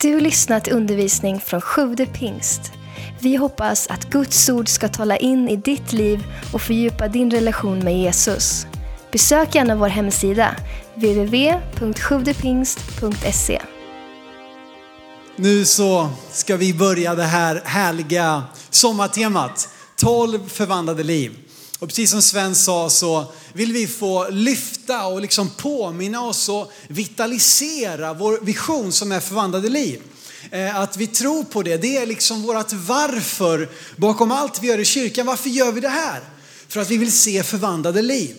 Du har lyssnat till undervisning från Sjude pingst. Vi hoppas att Guds ord ska tala in i ditt liv och fördjupa din relation med Jesus. Besök gärna vår hemsida, www.sjuvdepingst.se. Nu så ska vi börja det här härliga sommartemat. 12 förvandlade liv. Och precis som Sven sa så vill vi få lyfta och liksom påminna oss och vitalisera vår vision som är förvandlade liv. Eh, att vi tror på det, det är liksom vårt varför bakom allt vi gör i kyrkan. Varför gör vi det här? För att vi vill se förvandlade liv.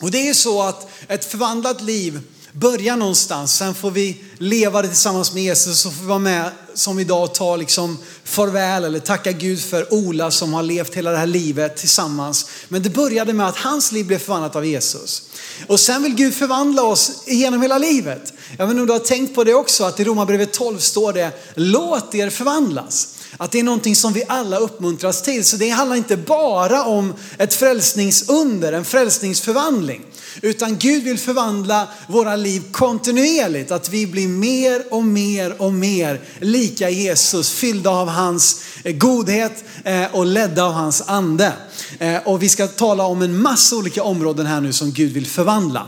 Och det är ju så att ett förvandlat liv Börja någonstans, sen får vi leva det tillsammans med Jesus och får vi vara med som idag och ta liksom farväl eller tacka Gud för Ola som har levt hela det här livet tillsammans. Men det började med att hans liv blev förvandlat av Jesus. Och sen vill Gud förvandla oss genom hela livet. Jag vet inte om du har tänkt på det också, att i Romarbrevet 12 står det, låt er förvandlas. Att det är någonting som vi alla uppmuntras till. Så det handlar inte bara om ett frälsningsunder, en frälsningsförvandling. Utan Gud vill förvandla våra liv kontinuerligt. Att vi blir mer och mer och mer lika Jesus. Fyllda av hans eh, godhet eh, och ledda av hans ande. Eh, och vi ska tala om en massa olika områden här nu som Gud vill förvandla.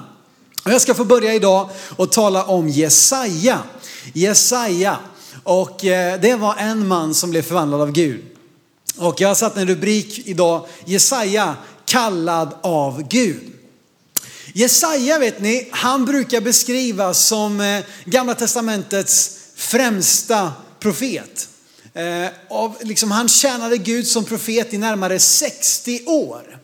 Och Jag ska få börja idag och tala om Jesaja. Jesaja. Och eh, det var en man som blev förvandlad av Gud. Och jag har satt en rubrik idag, Jesaja kallad av Gud. Jesaja vet ni, han brukar beskrivas som eh, gamla testamentets främsta profet. Eh, av, liksom, han tjänade Gud som profet i närmare 60 år.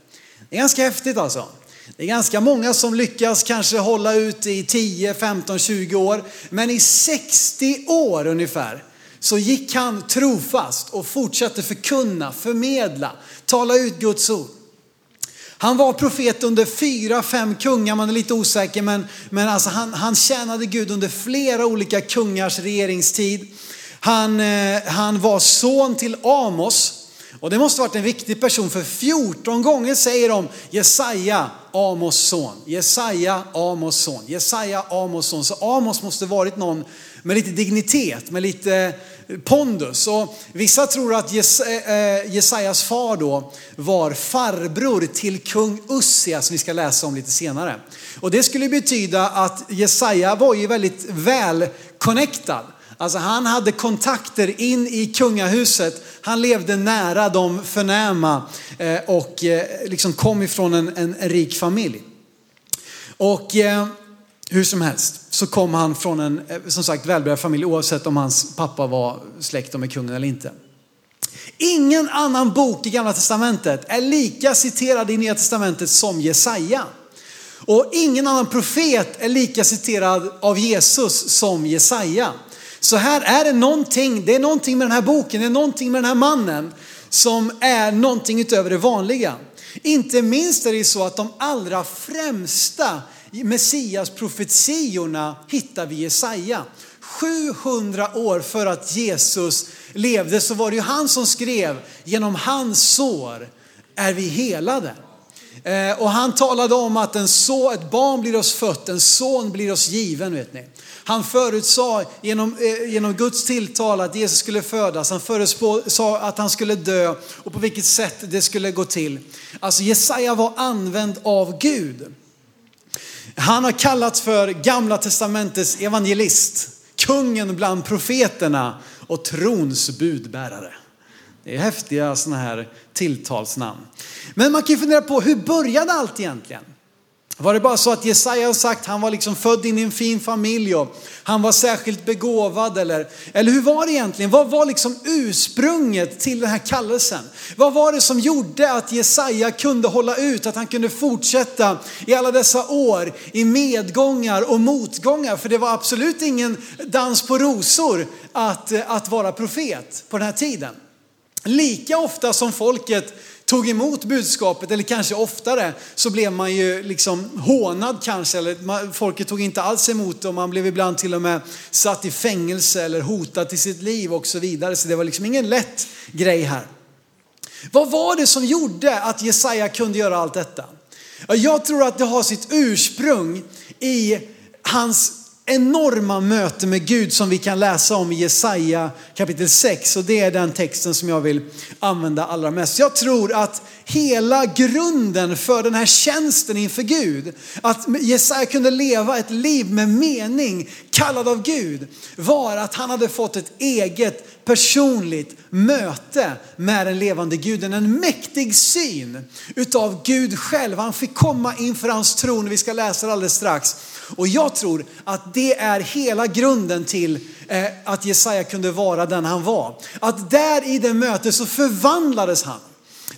Det är ganska häftigt alltså. Det är ganska många som lyckas kanske hålla ut i 10, 15, 20 år. Men i 60 år ungefär så gick han trofast och fortsatte förkunna, förmedla, tala ut Guds ord. Han var profet under fyra, fem kungar, man är lite osäker, men, men alltså han, han tjänade Gud under flera olika kungars regeringstid. Han, eh, han var son till Amos. Och det måste varit en viktig person för 14 gånger säger de Jesaja, Amos son. Jesaja, Amos son. Jesaja, Amos son. Så Amos måste varit någon med lite dignitet, med lite pondus. Och vissa tror att Jes eh, eh, Jesajas far då var farbror till kung Ussia som vi ska läsa om lite senare. Och det skulle betyda att Jesaja var ju väldigt väl connectad. Alltså han hade kontakter in i kungahuset. Han levde nära de förnäma eh, och eh, liksom kom ifrån en, en, rik familj. Och eh, hur som helst så kom han från en som sagt välbärgad familj oavsett om hans pappa var släkt med kungen eller inte. Ingen annan bok i gamla testamentet är lika citerad i nya testamentet som Jesaja. Och ingen annan profet är lika citerad av Jesus som Jesaja. Så här är det någonting, det är någonting med den här boken, det är någonting med den här mannen som är någonting utöver det vanliga. Inte minst är det så att de allra främsta Messias profetiorna hittar vi i Jesaja. 700 år för att Jesus levde så var det ju han som skrev, genom hans sår är vi helade. Eh, och han talade om att en så, ett barn blir oss fött, en son blir oss given. Vet ni. Han förutsade genom, eh, genom Guds tilltal att Jesus skulle födas. Han förutsade att han skulle dö och på vilket sätt det skulle gå till. Alltså Jesaja var använd av Gud. Han har kallats för gamla testamentets evangelist, kungen bland profeterna och trons budbärare. Det är häftiga sådana här tilltalsnamn. Men man kan ju fundera på hur började allt egentligen? Var det bara så att Jesaja har sagt han var liksom född in i en fin familj och han var särskilt begåvad eller, eller hur var det egentligen? Vad var liksom ursprunget till den här kallelsen? Vad var det som gjorde att Jesaja kunde hålla ut, att han kunde fortsätta i alla dessa år i medgångar och motgångar? För det var absolut ingen dans på rosor att, att vara profet på den här tiden. Lika ofta som folket tog emot budskapet, eller kanske oftare, så blev man ju liksom hånad kanske, eller folket tog inte alls emot det och man blev ibland till och med satt i fängelse eller hotad till sitt liv och så vidare. Så det var liksom ingen lätt grej här. Vad var det som gjorde att Jesaja kunde göra allt detta? Jag tror att det har sitt ursprung i hans enorma möte med Gud som vi kan läsa om i Jesaja kapitel 6 och det är den texten som jag vill använda allra mest. Jag tror att hela grunden för den här tjänsten inför Gud, att Jesaja kunde leva ett liv med mening, kallad av Gud, var att han hade fått ett eget personligt möte med den levande guden. En mäktig syn utav Gud själv. Han fick komma inför hans tron, vi ska läsa det alldeles strax. Och jag tror att det är hela grunden till eh, att Jesaja kunde vara den han var. Att där i det mötet så förvandlades han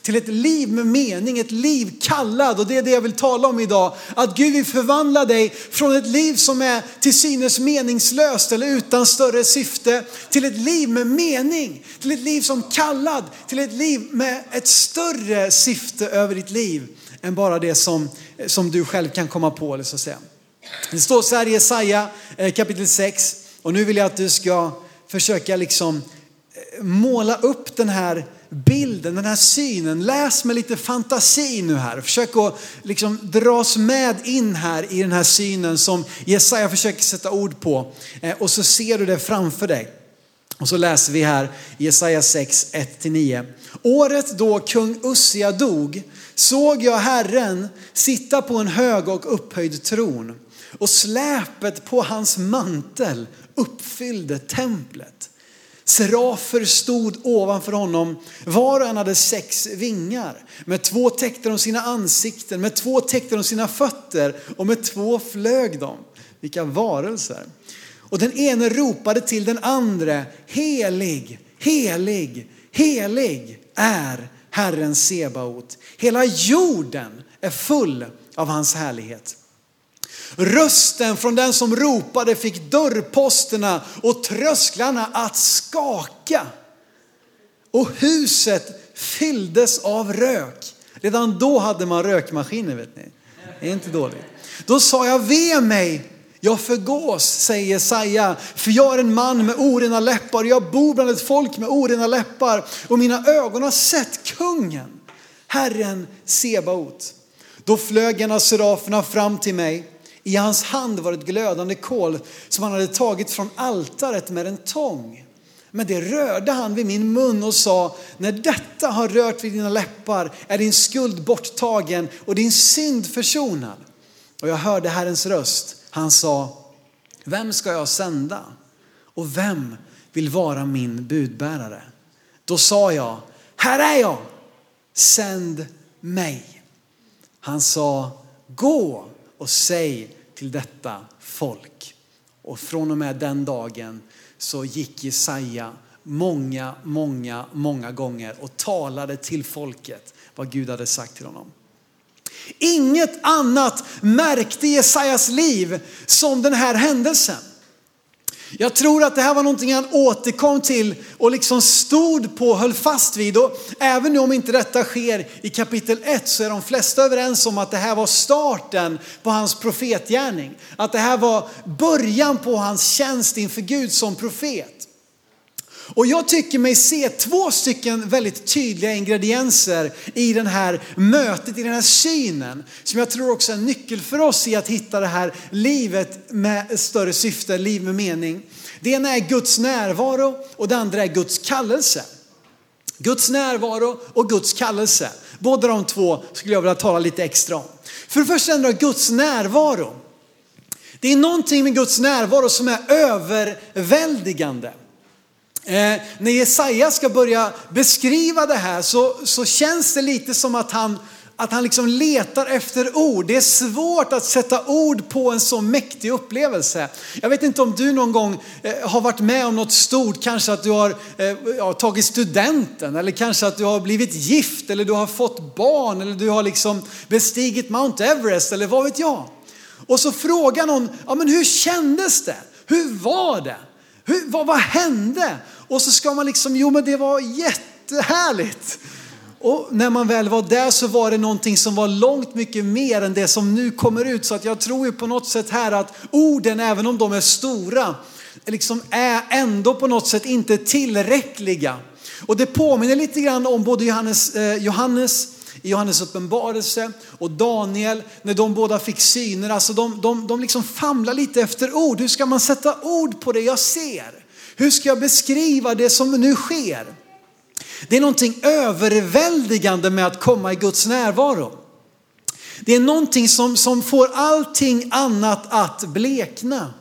till ett liv med mening, ett liv kallad. Och det är det jag vill tala om idag. Att Gud vill förvandla dig från ett liv som är till synes meningslöst eller utan större syfte till ett liv med mening. Till ett liv som kallad, till ett liv med ett större syfte över ditt liv än bara det som, som du själv kan komma på. Eller så att säga. Det står så här i Jesaja eh, kapitel 6 och nu vill jag att du ska försöka liksom eh, måla upp den här bilden, den här synen. Läs med lite fantasi nu här. Försök att liksom dras med in här i den här synen som Jesaja försöker sätta ord på. Eh, och så ser du det framför dig. Och så läser vi här Jesaja 6, 1-9. Året då kung Ussia dog såg jag Herren sitta på en hög och upphöjd tron och släpet på hans mantel uppfyllde templet. Serafer stod ovanför honom, var och en hade sex vingar. Med två täckte de sina ansikten, med två täckte de sina fötter och med två flög de. Vilka varelser. Och den ene ropade till den andra, helig, helig, helig är Herren Sebaot. Hela jorden är full av hans härlighet. Rösten från den som ropade fick dörrposterna och trösklarna att skaka. Och huset fylldes av rök. Redan då hade man rökmaskiner vet ni. Det är inte dåligt. Då sa jag, ve mig, jag förgås, säger Jesaja, för jag är en man med orena läppar. Jag bor bland ett folk med orena läppar och mina ögon har sett kungen, Herren Sebaot. Då flög en av seraferna fram till mig i hans hand var ett glödande kol som han hade tagit från altaret med en tång. Men det rörde han vid min mun och sa, när detta har rört vid dina läppar är din skuld borttagen och din synd försonad. Och jag hörde Herrens röst. Han sa, vem ska jag sända? Och vem vill vara min budbärare? Då sa jag, här är jag, sänd mig. Han sa, gå och säg till detta folk. Och från och med den dagen så gick Jesaja många, många, många gånger och talade till folket vad Gud hade sagt till honom. Inget annat märkte Jesajas liv som den här händelsen. Jag tror att det här var någonting han återkom till och liksom stod på, och höll fast vid. Och även nu om inte detta sker i kapitel 1 så är de flesta överens om att det här var starten på hans profetgärning. Att det här var början på hans tjänst inför Gud som profet. Och jag tycker mig se två stycken väldigt tydliga ingredienser i det här mötet, i den här synen. Som jag tror också är en nyckel för oss i att hitta det här livet med större syfte, liv med mening. Det ena är Guds närvaro och det andra är Guds kallelse. Guds närvaro och Guds kallelse. Båda de två skulle jag vilja tala lite extra om. För det första ändå Guds närvaro. Det är någonting med Guds närvaro som är överväldigande. Eh, när Jesaja ska börja beskriva det här så, så känns det lite som att han, att han liksom letar efter ord. Det är svårt att sätta ord på en så mäktig upplevelse. Jag vet inte om du någon gång eh, har varit med om något stort, kanske att du har eh, ja, tagit studenten eller kanske att du har blivit gift eller du har fått barn eller du har liksom bestigit Mount Everest eller vad vet jag. Och så frågar någon, ja men hur kändes det? Hur var det? Hur, vad, vad hände? Och så ska man liksom, jo men det var jättehärligt. Och när man väl var där så var det någonting som var långt mycket mer än det som nu kommer ut. Så att jag tror ju på något sätt här att orden, även om de är stora, liksom är ändå på något sätt inte tillräckliga. Och det påminner lite grann om både Johannes, eh, Johannes i Johannes uppenbarelse och Daniel när de båda fick syner. Alltså de, de, de liksom famlar lite efter ord. Hur ska man sätta ord på det jag ser? Hur ska jag beskriva det som nu sker? Det är någonting överväldigande med att komma i Guds närvaro. Det är någonting som, som får allting annat att blekna.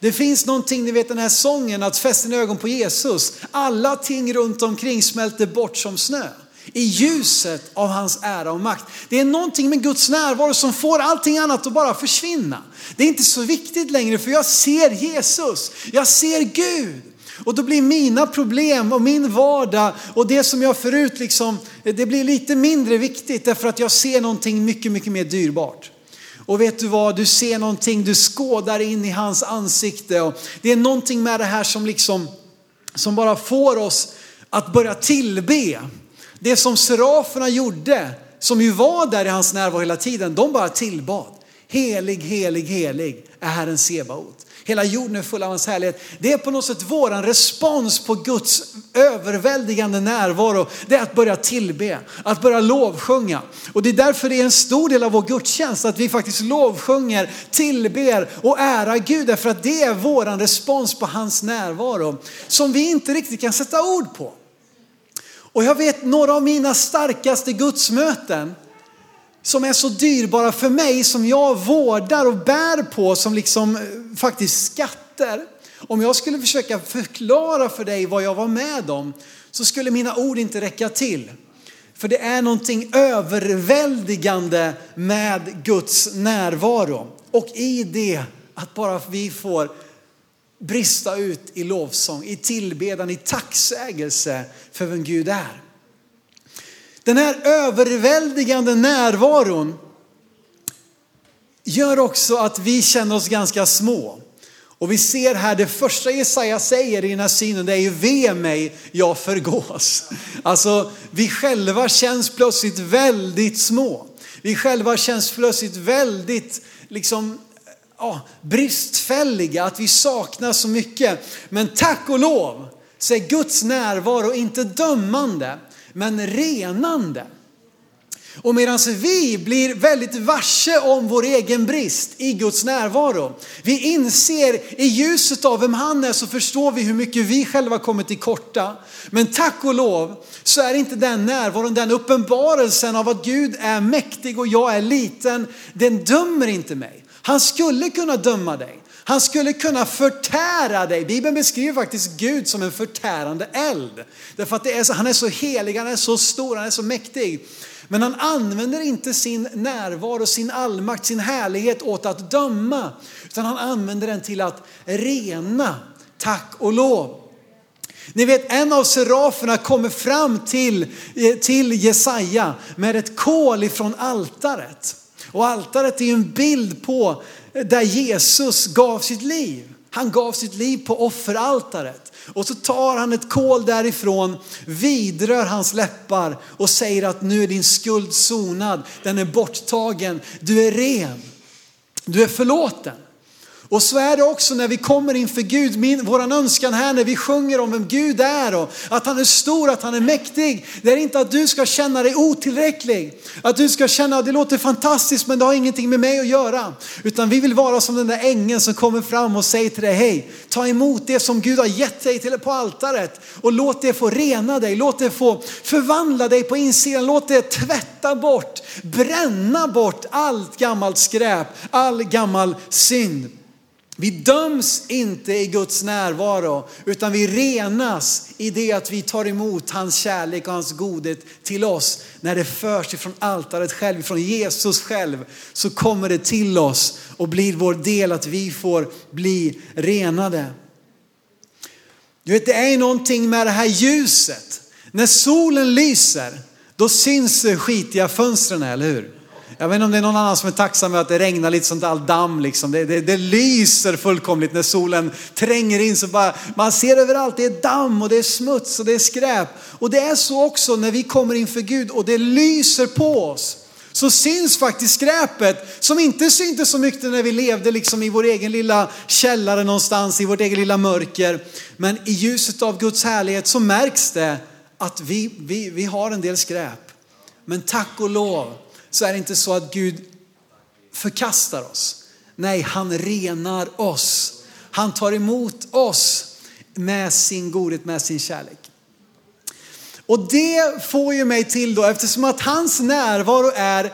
Det finns någonting, ni vet den här sången att fästa dina ögon på Jesus. Alla ting runt omkring smälter bort som snö. I ljuset av hans ära och makt. Det är någonting med Guds närvaro som får allting annat att bara försvinna. Det är inte så viktigt längre för jag ser Jesus. Jag ser Gud. Och då blir mina problem och min vardag och det som jag förut liksom, det blir lite mindre viktigt därför att jag ser någonting mycket, mycket mer dyrbart. Och vet du vad, du ser någonting, du skådar in i hans ansikte. Och det är någonting med det här som liksom, som bara får oss att börja tillbe. Det som seraferna gjorde, som ju var där i hans närvaro hela tiden, de bara tillbad. Helig, helig, helig är Herren Sebaot. Hela jorden är full av hans härlighet. Det är på något sätt våran respons på Guds överväldigande närvaro. Det är att börja tillbe, att börja lovsjunga. Och det är därför det är en stor del av vår gudstjänst att vi faktiskt lovsjunger, tillber och ärar Gud. Därför att det är våran respons på hans närvaro som vi inte riktigt kan sätta ord på. Och jag vet några av mina starkaste gudsmöten som är så dyrbara för mig, som jag vårdar och bär på som liksom eh, faktiskt skatter. Om jag skulle försöka förklara för dig vad jag var med om så skulle mina ord inte räcka till. För det är någonting överväldigande med Guds närvaro. Och i det att bara vi får brista ut i lovsång, i tillbedan, i tacksägelse för vem Gud är. Den här överväldigande närvaron gör också att vi känner oss ganska små. Och vi ser här det första Jesaja säger i den här synen, det är ju ve mig, jag förgås. Alltså vi själva känns plötsligt väldigt små. Vi själva känns plötsligt väldigt liksom ja, bristfälliga, att vi saknar så mycket. Men tack och lov så är Guds närvaro inte dömande men renande. Och medan vi blir väldigt varse om vår egen brist i Guds närvaro. Vi inser i ljuset av vem han är så förstår vi hur mycket vi själva kommit till korta. Men tack och lov så är inte den närvaron, den uppenbarelsen av att Gud är mäktig och jag är liten, den dömer inte mig. Han skulle kunna döma dig. Han skulle kunna förtära dig. Bibeln beskriver faktiskt Gud som en förtärande eld. Därför att är så, han är så helig, han är så stor, han är så mäktig. Men han använder inte sin närvaro, sin allmakt, sin härlighet åt att döma. Utan han använder den till att rena. Tack och lov. Ni vet en av seraferna kommer fram till, till Jesaja med ett kol ifrån altaret. Och altaret är en bild på där Jesus gav sitt liv. Han gav sitt liv på offeraltaret. Och så tar han ett kol därifrån, vidrör hans läppar och säger att nu är din skuld sonad, den är borttagen, du är ren, du är förlåten. Och så är det också när vi kommer inför Gud, min, våran önskan här när vi sjunger om vem Gud är och att han är stor, att han är mäktig. Det är inte att du ska känna dig otillräcklig, att du ska känna att det låter fantastiskt men det har ingenting med mig att göra. Utan vi vill vara som den där ängeln som kommer fram och säger till dig, hej, ta emot det som Gud har gett dig till på altaret och låt det få rena dig, låt det få förvandla dig på insidan, låt det tvätta bort, bränna bort allt gammalt skräp, all gammal synd. Vi döms inte i Guds närvaro utan vi renas i det att vi tar emot hans kärlek och hans godhet till oss. När det förs ifrån altaret själv, från Jesus själv, så kommer det till oss och blir vår del att vi får bli renade. Du vet, det är någonting med det här ljuset. När solen lyser, då syns skitiga fönstren, eller hur? Jag vet inte om det är någon annan som är tacksam över att det regnar lite sånt all damm liksom. Det, det, det, lyser fullkomligt när solen tränger in så bara, man ser överallt, det är damm och det är smuts och det är skräp. Och det är så också när vi kommer inför Gud och det lyser på oss. Så syns faktiskt skräpet som inte syntes så mycket när vi levde liksom i vår egen lilla källare någonstans, i vårt egen lilla mörker. Men i ljuset av Guds härlighet så märks det att vi, vi, vi har en del skräp. Men tack och lov så är det inte så att Gud förkastar oss. Nej, han renar oss. Han tar emot oss med sin godhet, med sin kärlek. Och det får ju mig till då, eftersom att hans närvaro är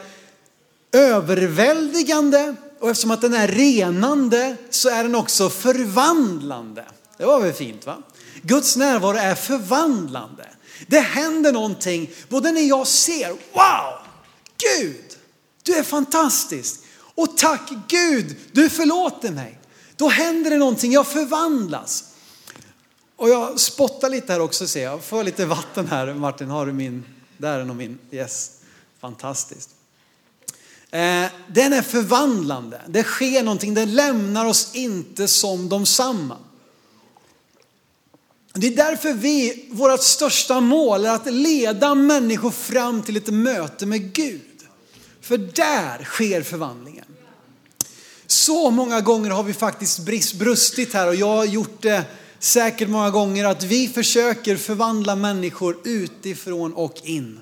överväldigande och eftersom att den är renande så är den också förvandlande. Det var väl fint va? Guds närvaro är förvandlande. Det händer någonting både när jag ser, wow, Gud, du är fantastisk. Och tack Gud, du förlåter mig. Då händer det någonting, jag förvandlas. Och jag spottar lite här också ser jag. Får lite vatten här. Martin, har du min? Där är nog min. Yes, fantastiskt. Eh, den är förvandlande. Det sker någonting, den lämnar oss inte som de samma. Det är därför vi, vårt största mål är att leda människor fram till ett möte med Gud. För där sker förvandlingen. Så många gånger har vi faktiskt brustit här och jag har gjort det säkert många gånger att vi försöker förvandla människor utifrån och in.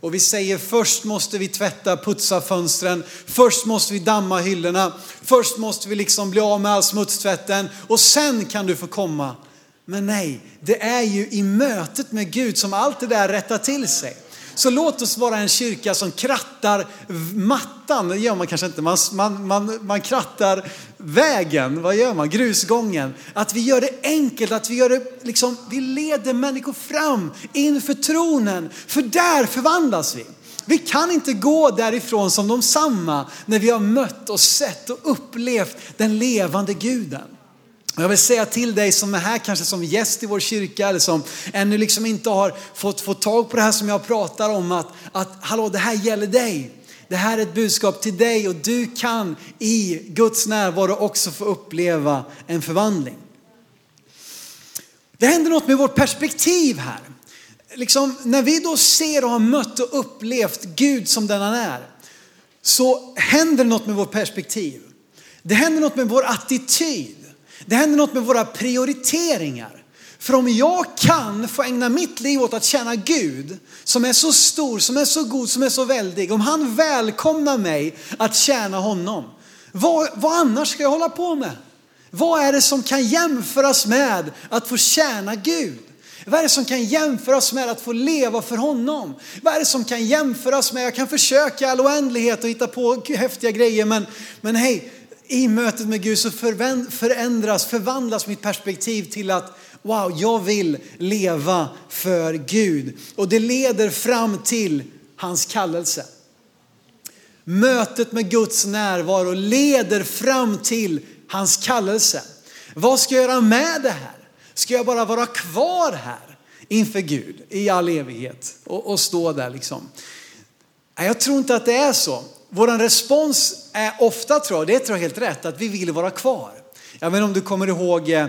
Och vi säger först måste vi tvätta, putsa fönstren, först måste vi damma hyllorna, först måste vi liksom bli av med all smutstvätten och sen kan du få komma. Men nej, det är ju i mötet med Gud som allt det där rättar till sig. Så låt oss vara en kyrka som krattar mattan, det gör man kanske inte, man, man, man, man krattar vägen, vad gör man? Grusgången. Att vi gör det enkelt, att vi gör det liksom, vi leder människor fram inför tronen, för där förvandlas vi. Vi kan inte gå därifrån som de samma när vi har mött och sett och upplevt den levande guden. Jag vill säga till dig som är här kanske som gäst i vår kyrka eller som ännu liksom inte har fått, fått tag på det här som jag pratar om att, att hallå det här gäller dig. Det här är ett budskap till dig och du kan i Guds närvaro också få uppleva en förvandling. Det händer något med vårt perspektiv här. Liksom, när vi då ser och har mött och upplevt Gud som den han är så händer något med vårt perspektiv. Det händer något med vår attityd. Det händer något med våra prioriteringar. För om jag kan få ägna mitt liv åt att tjäna Gud, som är så stor, som är så god, som är så väldig. Om han välkomnar mig att tjäna honom, vad, vad annars ska jag hålla på med? Vad är det som kan jämföras med att få tjäna Gud? Vad är det som kan jämföras med att få leva för honom? Vad är det som kan jämföras med, jag kan försöka i all oändlighet och hitta på häftiga grejer men, men hej, i mötet med Gud så förändras, förvandlas mitt perspektiv till att wow, jag vill leva för Gud. Och det leder fram till hans kallelse. Mötet med Guds närvaro leder fram till hans kallelse. Vad ska jag göra med det här? Ska jag bara vara kvar här inför Gud i all evighet och, och stå där liksom? Jag tror inte att det är så. Vår respons är ofta, tror jag, det tror jag helt rätt, att vi vill vara kvar. Jag vet inte om du kommer ihåg eh, eh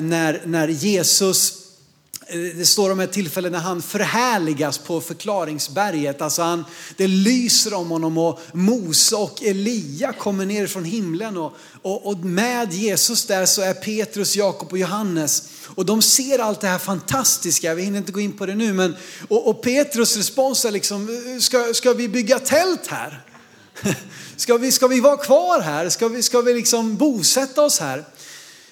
när, när Jesus eh, det står om ett tillfälle när han förhärligas på förklaringsberget. Alltså han, det lyser om honom och Mose och Elia kommer ner från himlen. Och, och, och med Jesus där så är Petrus, Jakob och Johannes. Och de ser allt det här fantastiska, vi hinner inte gå in på det nu. Men, och, och Petrus respons är liksom, eh, ska, ska vi bygga tält här? Ska vi, ska vi vara kvar här? Ska vi, ska vi liksom bosätta oss här?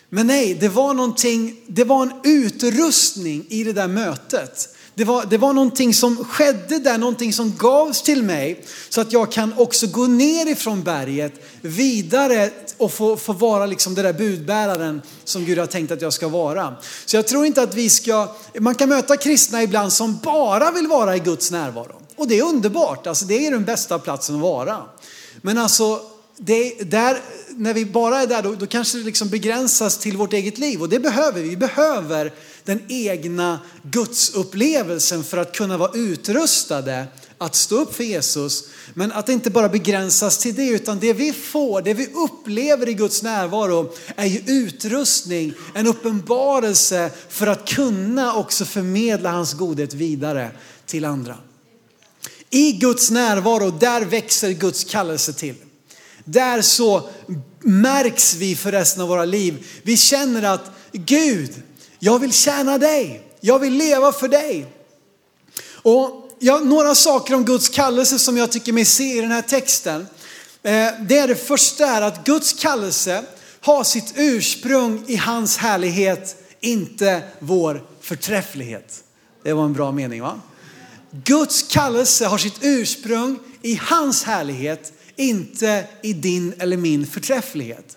Men nej, det var någonting, det var en utrustning i det där mötet. Det var, det var någonting som skedde där, någonting som gavs till mig så att jag kan också gå ner ifrån berget vidare och få, få vara liksom den där budbäraren som Gud har tänkt att jag ska vara. Så jag tror inte att vi ska, man kan möta kristna ibland som bara vill vara i Guds närvaro. Och det är underbart, alltså det är den bästa platsen att vara. Men alltså, det, där, när vi bara är där, då, då kanske det liksom begränsas till vårt eget liv. Och det behöver vi. Vi behöver den egna gudsupplevelsen för att kunna vara utrustade att stå upp för Jesus. Men att det inte bara begränsas till det, utan det vi får, det vi upplever i Guds närvaro är ju utrustning, en uppenbarelse för att kunna också förmedla hans godhet vidare till andra. I Guds närvaro, där växer Guds kallelse till. Där så märks vi för resten av våra liv. Vi känner att Gud, jag vill tjäna dig. Jag vill leva för dig. Och ja, några saker om Guds kallelse som jag tycker mig se i den här texten. Eh, det är det första är att Guds kallelse har sitt ursprung i hans härlighet, inte vår förträfflighet. Det var en bra mening va? Guds kallelse har sitt ursprung i hans härlighet, inte i din eller min förträfflighet.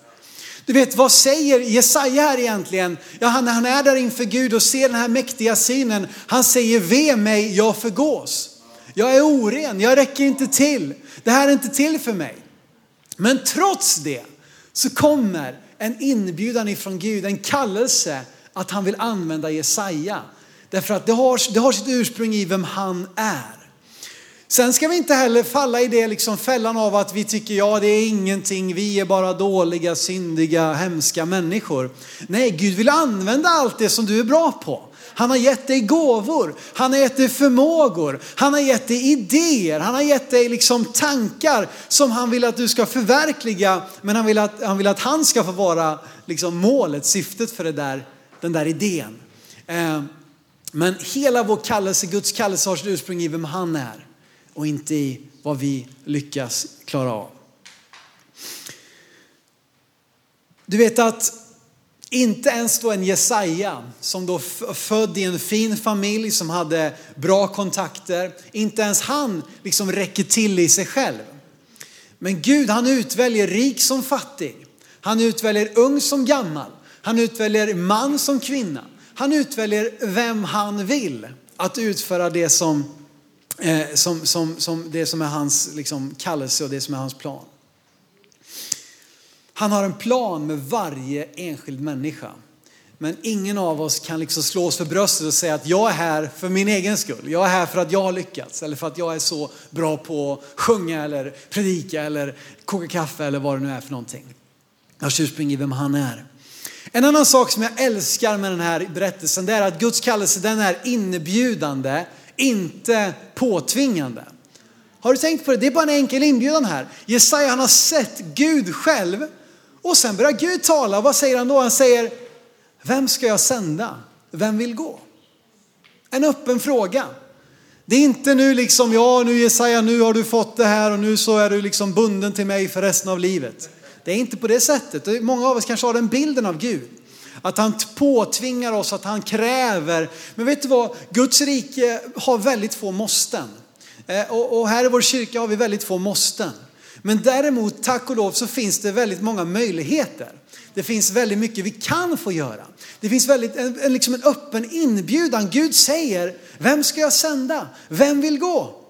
Du vet, vad säger Jesaja här egentligen? Ja, han, han är där inför Gud och ser den här mäktiga synen. Han säger, ve mig, jag förgås. Jag är oren, jag räcker inte till. Det här är inte till för mig. Men trots det så kommer en inbjudan ifrån Gud, en kallelse att han vill använda Jesaja. Därför att det har, det har sitt ursprung i vem han är. Sen ska vi inte heller falla i det liksom fällan av att vi tycker ja det är ingenting, vi är bara dåliga, syndiga, hemska människor. Nej, Gud vill använda allt det som du är bra på. Han har gett dig gåvor, han har gett dig förmågor, han har gett dig idéer, han har gett dig liksom tankar som han vill att du ska förverkliga. Men han vill att han, vill att han ska få vara liksom målet, syftet för det där, den där idén. Eh, men hela vår kallelse, Guds kallelse har sitt ursprung i vem han är och inte i vad vi lyckas klara av. Du vet att inte ens då en Jesaja som då född i en fin familj som hade bra kontakter, inte ens han liksom räcker till i sig själv. Men Gud han utväljer rik som fattig. Han utväljer ung som gammal. Han utväljer man som kvinna. Han utväljer vem han vill att utföra det som eh, som, som, som det som är hans liksom, kallelse och det som är hans plan. Han har en plan med varje enskild människa. Men ingen av oss kan liksom slå oss för bröstet och säga att jag är här för min egen skull. Jag är här för att jag har lyckats eller för att jag är så bra på att sjunga eller predika eller koka kaffe eller vad det nu är för någonting. Jag har ursprung i vem han är. En annan sak som jag älskar med den här berättelsen det är att Guds kallelse den är inbjudande inte påtvingande. Har du tänkt på det? Det är bara en enkel inbjudan här. Jesaja han har sett Gud själv och sen börjar Gud tala. Vad säger han då? Han säger, vem ska jag sända? Vem vill gå? En öppen fråga. Det är inte nu liksom, ja nu Jesaja, nu har du fått det här och nu så är du liksom bunden till mig för resten av livet. Det är inte på det sättet. Många av oss kanske har den bilden av Gud. Att han påtvingar oss, att han kräver. Men vet du vad? Guds rike har väldigt få måsten. Eh, och här i vår kyrka har vi väldigt få måsten. Men däremot, tack och lov, så finns det väldigt många möjligheter. Det finns väldigt mycket vi kan få göra. Det finns väldigt, en, en, liksom en öppen inbjudan. Gud säger, vem ska jag sända? Vem vill gå?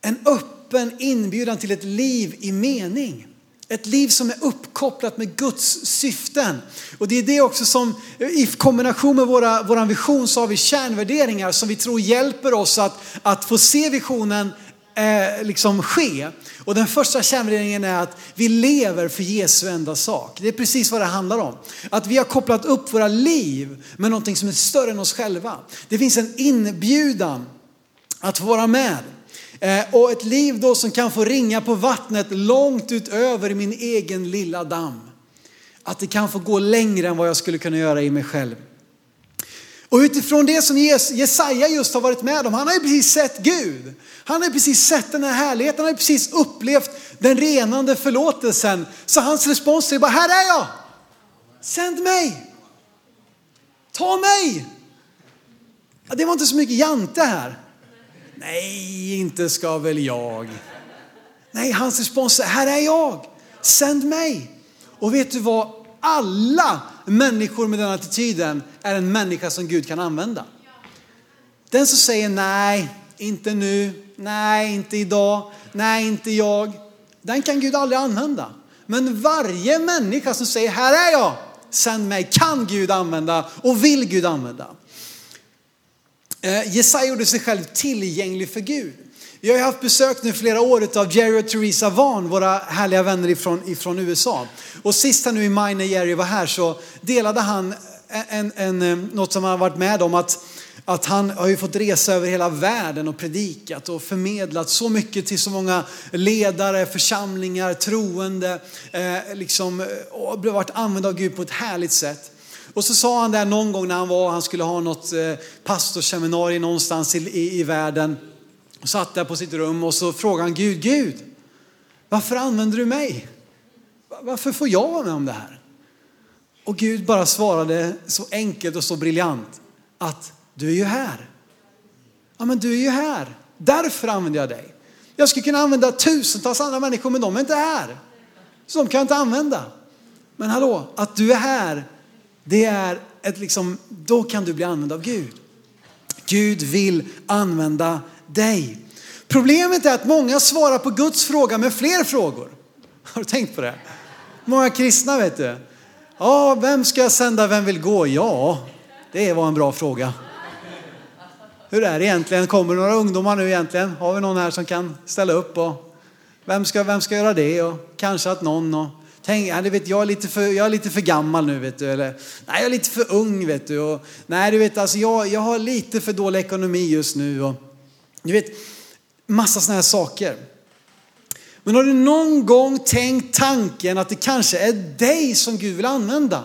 En öppen öppen inbjudan till ett liv i mening. Ett liv som är uppkopplat med Guds syften. Och det är det också som i kombination med våra, vår vision så har vi kärnvärderingar som vi tror hjälper oss att, att få se visionen eh, liksom ske. Och den första kärnvärderingen är att vi lever för Jesu enda sak. Det är precis vad det handlar om. Att vi har kopplat upp våra liv med någonting som är större än oss själva. Det finns en inbjudan att få vara med. Eh, och ett liv då som kan få ringa på vattnet långt utöver min egen lilla damm. Att det kan få gå längre än vad jag skulle kunna göra i mig själv. Och utifrån det som Jesaja just har varit med om, han har ju precis sett Gud. Han har ju precis sett den här härligheten, han har ju precis upplevt den renande förlåtelsen. Så hans respons är bara, här är jag! Sänd mig! Ta mig! Det var inte så mycket jante här. Nej, inte ska väl jag. Nej, hans respons är, här är jag. Sänd mig. Och vet du vad? Alla människor med den attityden är en människa som Gud kan använda. Den som säger nej, inte nu, nej, inte idag, nej, inte jag. Den kan Gud aldrig använda. Men varje människa som säger här är jag, sänd mig, kan Gud använda och vill Gud använda. Eh, Jesaja gjorde sig själv tillgänglig för Gud. Vi har ju haft besök nu flera år av Jerry och Theresa Vaughn, våra härliga vänner ifrån, ifrån USA. Och sist här nu i maj när Jerry var här så delade han en, en, eh, något som han har varit med om. Att, att han har ju fått resa över hela världen och predikat och förmedlat så mycket till så många ledare, församlingar, troende. Eh, liksom, och varit använd av Gud på ett härligt sätt. Och så sa han där någon gång när han var, han skulle ha något eh, pastorsseminarium någonstans i, i, i världen. Och satt där på sitt rum och så frågade han Gud, Gud, varför använder du mig? Varför får jag vara med om det här? Och Gud bara svarade så enkelt och så briljant att du är ju här. Ja men du är ju här. Därför använder jag dig. Jag skulle kunna använda tusentals andra människor men de är inte här. Så de kan jag inte använda. Men hallå, att du är här, det är ett liksom, då kan du bli använd av Gud. Gud vill använda dig. Problemet är att många svarar på Guds fråga med fler frågor. Har du tänkt på det? Många kristna vet du. Ja, vem ska jag sända, vem vill gå? Ja, det var en bra fråga. Hur är det egentligen? Kommer det några ungdomar nu egentligen? Har vi någon här som kan ställa upp? Och vem, ska, vem ska göra det? Och kanske att någon... Och, tänk, ja, vet, jag, är lite för, jag är lite för gammal nu vet du. Eller, nej, jag är lite för ung vet du. Och, nej, du vet, alltså, jag, jag har lite för dålig ekonomi just nu. Och, du vet, massa sådana här saker. Men har du någon gång tänkt tanken att det kanske är dig som Gud vill använda?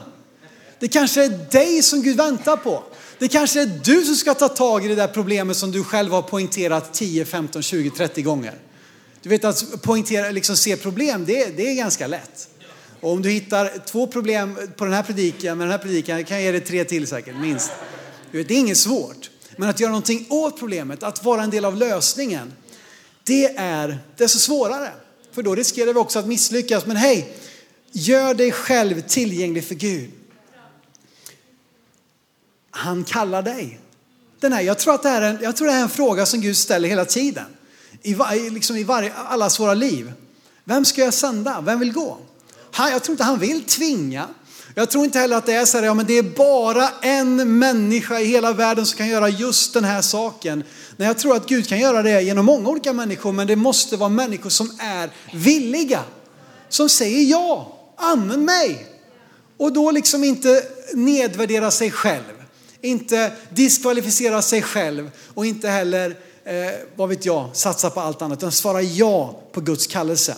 Det kanske är dig som Gud väntar på. Det kanske är du som ska ta tag i det där problemet som du själv har poängterat 10, 15, 20, 30 gånger. Du vet att poängtera, liksom se problem, det, det är ganska lätt. Och om du hittar två problem på den här predikan, med den här predikan kan jag ge dig tre till säkert, minst. Vet, det är inget svårt. Men att göra någonting åt problemet, att vara en del av lösningen, det är desto svårare. För då riskerar vi också att misslyckas. Men hej, gör dig själv tillgänglig för Gud. Han kallar dig. Den här, jag, tror att det här är en, jag tror det här är en fråga som Gud ställer hela tiden. I, liksom i varje, allas våra liv. Vem ska jag sända? Vem vill gå? Han, jag tror inte han vill tvinga. Jag tror inte heller att det är så här, ja men det är bara en människa i hela världen som kan göra just den här saken. Nej, jag tror att Gud kan göra det genom många olika människor, men det måste vara människor som är villiga. Som säger ja, använd mig. Och då liksom inte nedvärdera sig själv. Inte diskvalificera sig själv och inte heller, eh, vad vet jag, satsa på allt annat. Utan svara ja på Guds kallelse.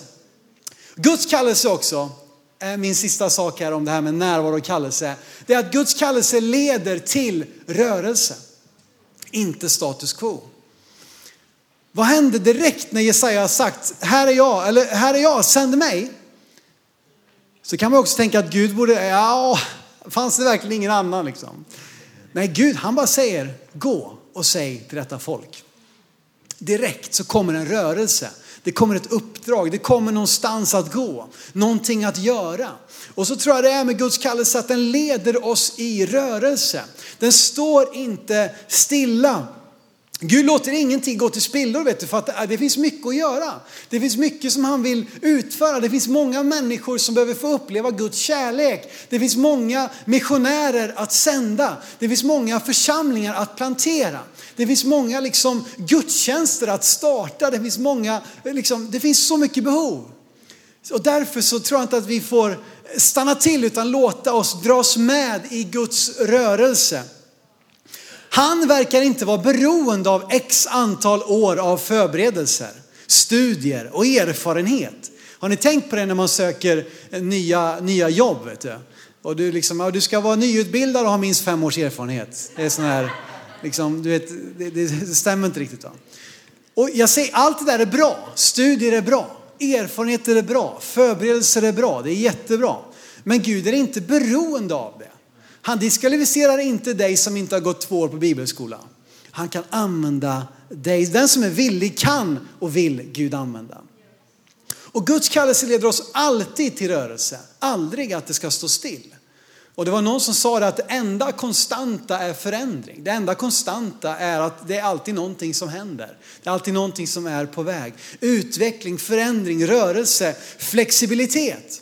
Guds kallelse också, Eh, min sista sak här om det här med närvaro och kallelse. Det är att Guds kallelse leder till rörelse, inte status quo. Vad hände direkt när Jesaja har sagt, här är jag, eller här är jag, sänd mig. Så kan man också tänka att Gud borde, ja, fanns det verkligen ingen annan liksom? Nej, Gud han bara säger, gå och säg till detta folk. Direkt så kommer en rörelse. Det kommer ett uppdrag, det kommer någonstans att gå, någonting att göra. Och så tror jag det är med Guds kallelse att den leder oss i rörelse. Den står inte stilla. Gud låter ingenting gå till spillor vet du, för att äh, det finns mycket att göra. Det finns mycket som han vill utföra. Det finns många människor som behöver få uppleva Guds kärlek. Det finns många missionärer att sända. Det finns många församlingar att plantera. Det finns många liksom gudstjänster att starta. Det finns, många, liksom, det finns så mycket behov. Och därför så tror jag inte att vi får stanna till utan låta oss dras med i Guds rörelse. Han verkar inte vara beroende av x antal år av förberedelser, studier och erfarenhet. Har ni tänkt på det när man söker nya, nya jobb? Vet du? Och du, liksom, ja, du ska vara nyutbildad och ha minst fem års erfarenhet. Det är sån här, liksom, du vet, det, det stämmer inte riktigt. Då. Och jag säger, allt det där är bra. Studier är bra. Erfarenheter är bra. Förberedelser är bra. Det är jättebra. Men Gud är inte beroende av det. Han diskvalificerar inte dig som inte har gått två år på bibelskola. Han kan använda dig. Den som är villig kan och vill Gud använda. Och Guds kallelse leder oss alltid till rörelse, aldrig att det ska stå still. Och det var någon som sa det att det enda konstanta är förändring. Det enda konstanta är att det är alltid någonting som händer. Det är alltid någonting som är på väg. Utveckling, förändring, rörelse, flexibilitet.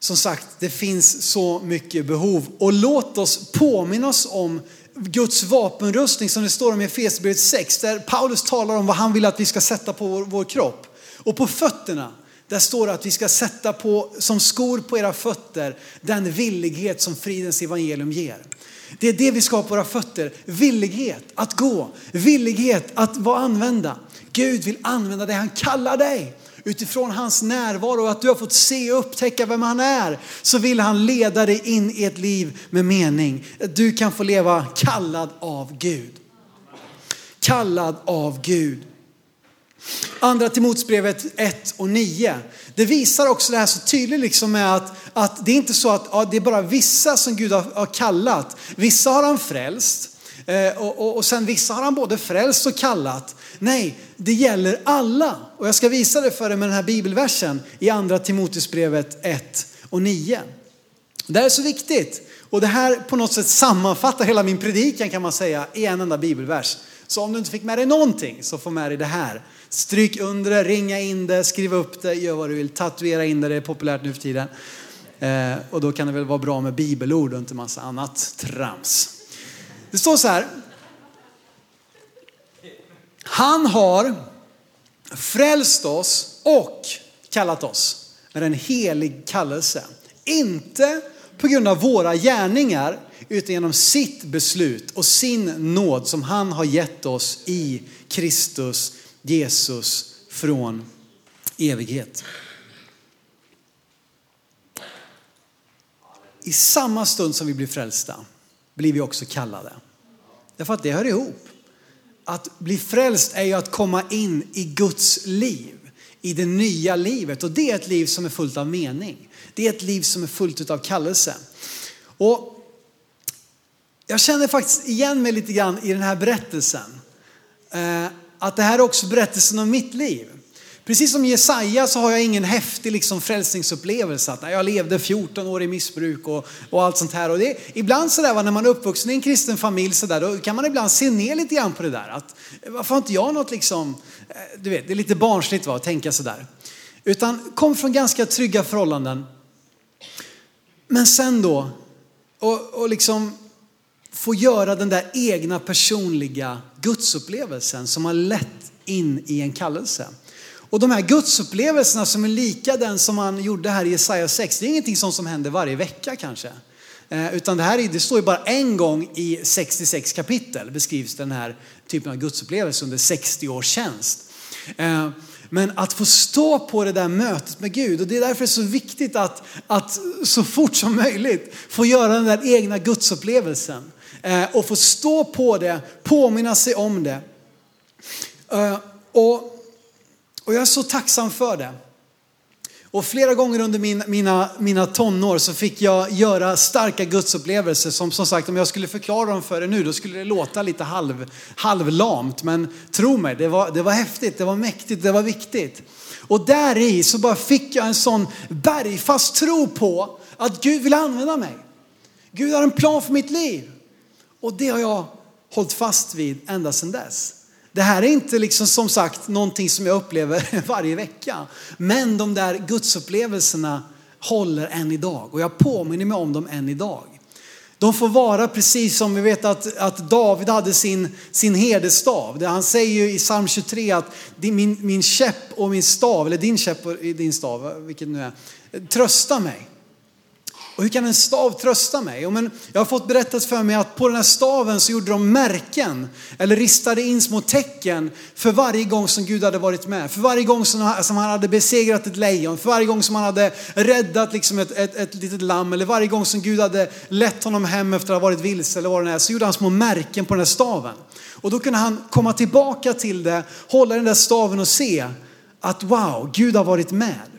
Som sagt, det finns så mycket behov och låt oss påminna oss om Guds vapenrustning som det står om i Efesierbrevet 6 där Paulus talar om vad han vill att vi ska sätta på vår, vår kropp. Och på fötterna, där står det att vi ska sätta på som skor på era fötter den villighet som fridens evangelium ger. Det är det vi ska ha på våra fötter. Villighet att gå, villighet att vara använda. Gud vill använda dig, han kallar dig utifrån hans närvaro och att du har fått se och upptäcka vem han är, så vill han leda dig in i ett liv med mening. Du kan få leva kallad av Gud. Kallad av Gud. Andra Timoteusbrevet 1 och 9. Det visar också det här så tydligt liksom med att, att det är inte så att ja, det är bara vissa som Gud har, har kallat. Vissa har han frälst eh, och, och, och sen vissa har han både frälst och kallat. Nej, det gäller alla. Och jag ska visa det för dig med den här bibelversen i andra Timoteusbrevet 1 och 9. Det här är så viktigt. Och det här på något sätt sammanfattar hela min predikan kan man säga i en enda bibelvers. Så om du inte fick med dig någonting så få med dig det här. Stryk under det, ringa in det, skriv upp det, gör vad du vill. Tatuera in det, det är populärt nu för tiden. Eh, och då kan det väl vara bra med bibelord och inte massa annat trams. Det står så här. Han har frälst oss och kallat oss med en helig kallelse. Inte på grund av våra gärningar utan genom sitt beslut och sin nåd som han har gett oss i Kristus Jesus från evighet. I samma stund som vi blir frälsta blir vi också kallade. Därför att det hör ihop. Att bli frälst är ju att komma in i Guds liv, i det nya livet. Och det är ett liv som är fullt av mening. Det är ett liv som är fullt av kallelse. Och jag känner faktiskt igen mig lite grann i den här berättelsen. Eh, att det här är också berättelsen om mitt liv. Precis som Jesaja så har jag ingen häftig liksom frälsningsupplevelse. Att jag levde 14 år i missbruk och, och allt sånt här. Och det, ibland så där, när man är uppvuxen i en kristen familj så där, då kan man ibland se ner lite grann på det där. Att, varför har inte jag något liksom, eh, du vet, det är lite barnsligt va, att tänka sådär. Utan kom från ganska trygga förhållanden. Men sen då, och, och liksom få göra den där egna personliga gudsupplevelsen som har lett in i en kallelse. Och de här gudsupplevelserna som är lika den som han gjorde här i Jesaja 6, det är ingenting sånt som händer varje vecka kanske. Eh, utan det här det står ju bara en gång i 66 kapitel beskrivs den här typen av gudsupplevelse under 60 års tjänst. Eh, men att få stå på det där mötet med Gud och det är därför det är så viktigt att, att så fort som möjligt få göra den där egna gudsupplevelsen. Eh, och få stå på det, påminna sig om det. Och och jag är så tacksam för det. Och flera gånger under min, mina, mina tonår så fick jag göra starka gudsupplevelser som som sagt om jag skulle förklara dem för er nu då skulle det låta lite halv, halvlamt. Men tro mig, det var, det var häftigt, det var mäktigt, det var viktigt. Och där i så bara fick jag en sån bergfast tro på att Gud vill använda mig. Gud har en plan för mitt liv. Och det har jag hållit fast vid ända sedan dess. Det här är inte liksom som sagt någonting som jag upplever varje vecka. Men de där gudsupplevelserna håller än idag och jag påminner mig om dem än idag. De får vara precis som vi vet att, att David hade sin, sin herdestav. Han säger ju i psalm 23 att min, min käpp och min stav, eller din käpp och din stav, vilket nu är, trösta mig. Och hur kan en stav trösta mig? Och men jag har fått berättat för mig att på den här staven så gjorde de märken eller ristade in små tecken för varje gång som Gud hade varit med. För varje gång som, han hade besegrat ett lejon, för varje gång som han hade räddat liksom ett, ett, ett litet lamm eller varje gång som Gud hade lett honom hem efter att ha varit vilse eller vad det är så gjorde han små märken på den här staven. Och då kunde han komma tillbaka till det, hålla den där staven och se att wow, Gud har varit med.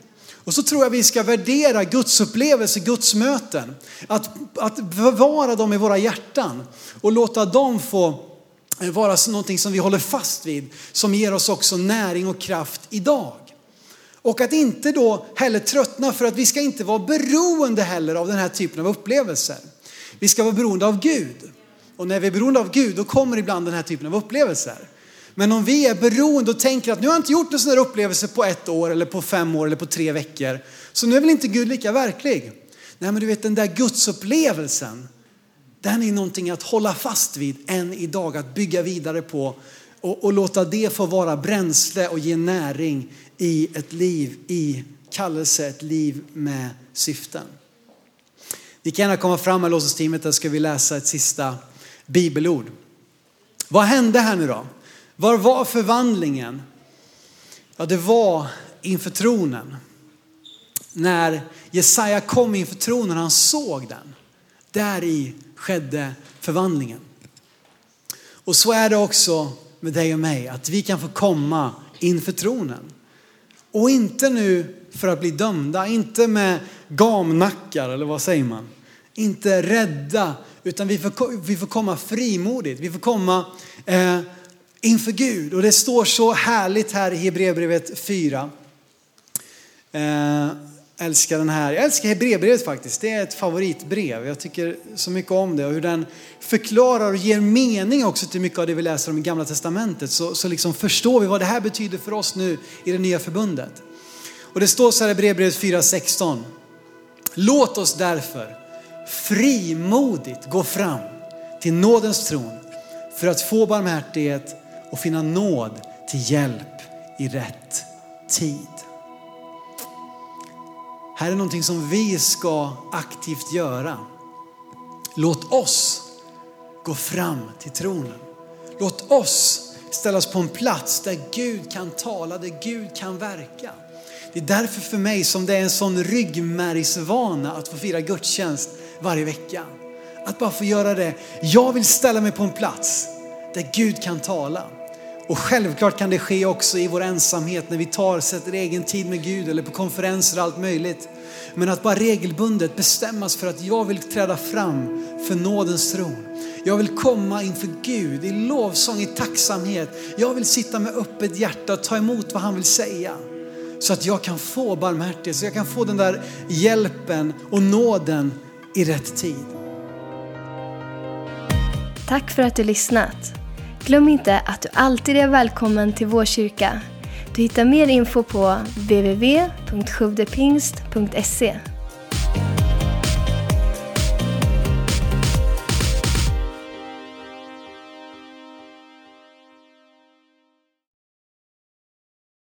Och så tror jag vi ska värdera Guds upplevelse, Guds möten. Att, att bevara dem i våra hjärtan och låta dem få vara någonting som vi håller fast vid, som ger oss också näring och kraft idag. Och att inte då heller tröttna för att vi ska inte vara beroende heller av den här typen av upplevelser. Vi ska vara beroende av Gud. Och när vi är beroende av Gud då kommer ibland den här typen av upplevelser. Men om vi är beroende och tänker att nu har jag inte gjort en sån här upplevelse på ett år eller på fem år eller på tre veckor. Så nu är väl inte Gud lika verklig. Nej men du vet den där gudsupplevelsen, den är någonting att hålla fast vid än idag, att bygga vidare på och, och låta det få vara bränsle och ge näring i ett liv i kallelse, ett liv med syften. Ni kan gärna komma fram med låtsasteamet, där ska vi läsa ett sista bibelord. Vad hände här nu då? Var var förvandlingen? Ja, det var inför tronen. När Jesaja kom inför tronen, han såg den. Där i skedde förvandlingen. Och så är det också med dig och mig, att vi kan få komma inför tronen. Och inte nu för att bli dömda, inte med gamnackar eller vad säger man? Inte rädda, utan vi får, vi får komma frimodigt. Vi får komma eh, inför Gud. Och det står så härligt här i Hebreerbrevet 4. Eh, älskar den här. Jag älskar Hebreerbrevet faktiskt. Det är ett favoritbrev. Jag tycker så mycket om det och hur den förklarar och ger mening också till mycket av det vi läser om i Gamla Testamentet. Så, så liksom förstår vi vad det här betyder för oss nu i det nya förbundet. Och det står så här i Hebreerbrevet 4.16. Låt oss därför frimodigt gå fram till nådens tron för att få barmhärtighet och finna nåd till hjälp i rätt tid. Här är någonting som vi ska aktivt göra. Låt oss gå fram till tronen. Låt oss ställas på en plats där Gud kan tala, där Gud kan verka. Det är därför för mig som det är en sån ryggmärgsvana att få fira gudstjänst varje vecka. Att bara få göra det. Jag vill ställa mig på en plats där Gud kan tala. Och självklart kan det ske också i vår ensamhet när vi tar, sätter egen tid med Gud eller på konferenser och allt möjligt. Men att bara regelbundet bestämmas för att jag vill träda fram för nådens tron. Jag vill komma inför Gud i lovsång, i tacksamhet. Jag vill sitta med öppet hjärta och ta emot vad han vill säga. Så att jag kan få barmhärtighet, så jag kan få den där hjälpen och nåden i rätt tid. Tack för att du lyssnat. Glöm inte att du alltid är välkommen till vår kyrka. Du hittar mer info på www.sjuvdepingst.se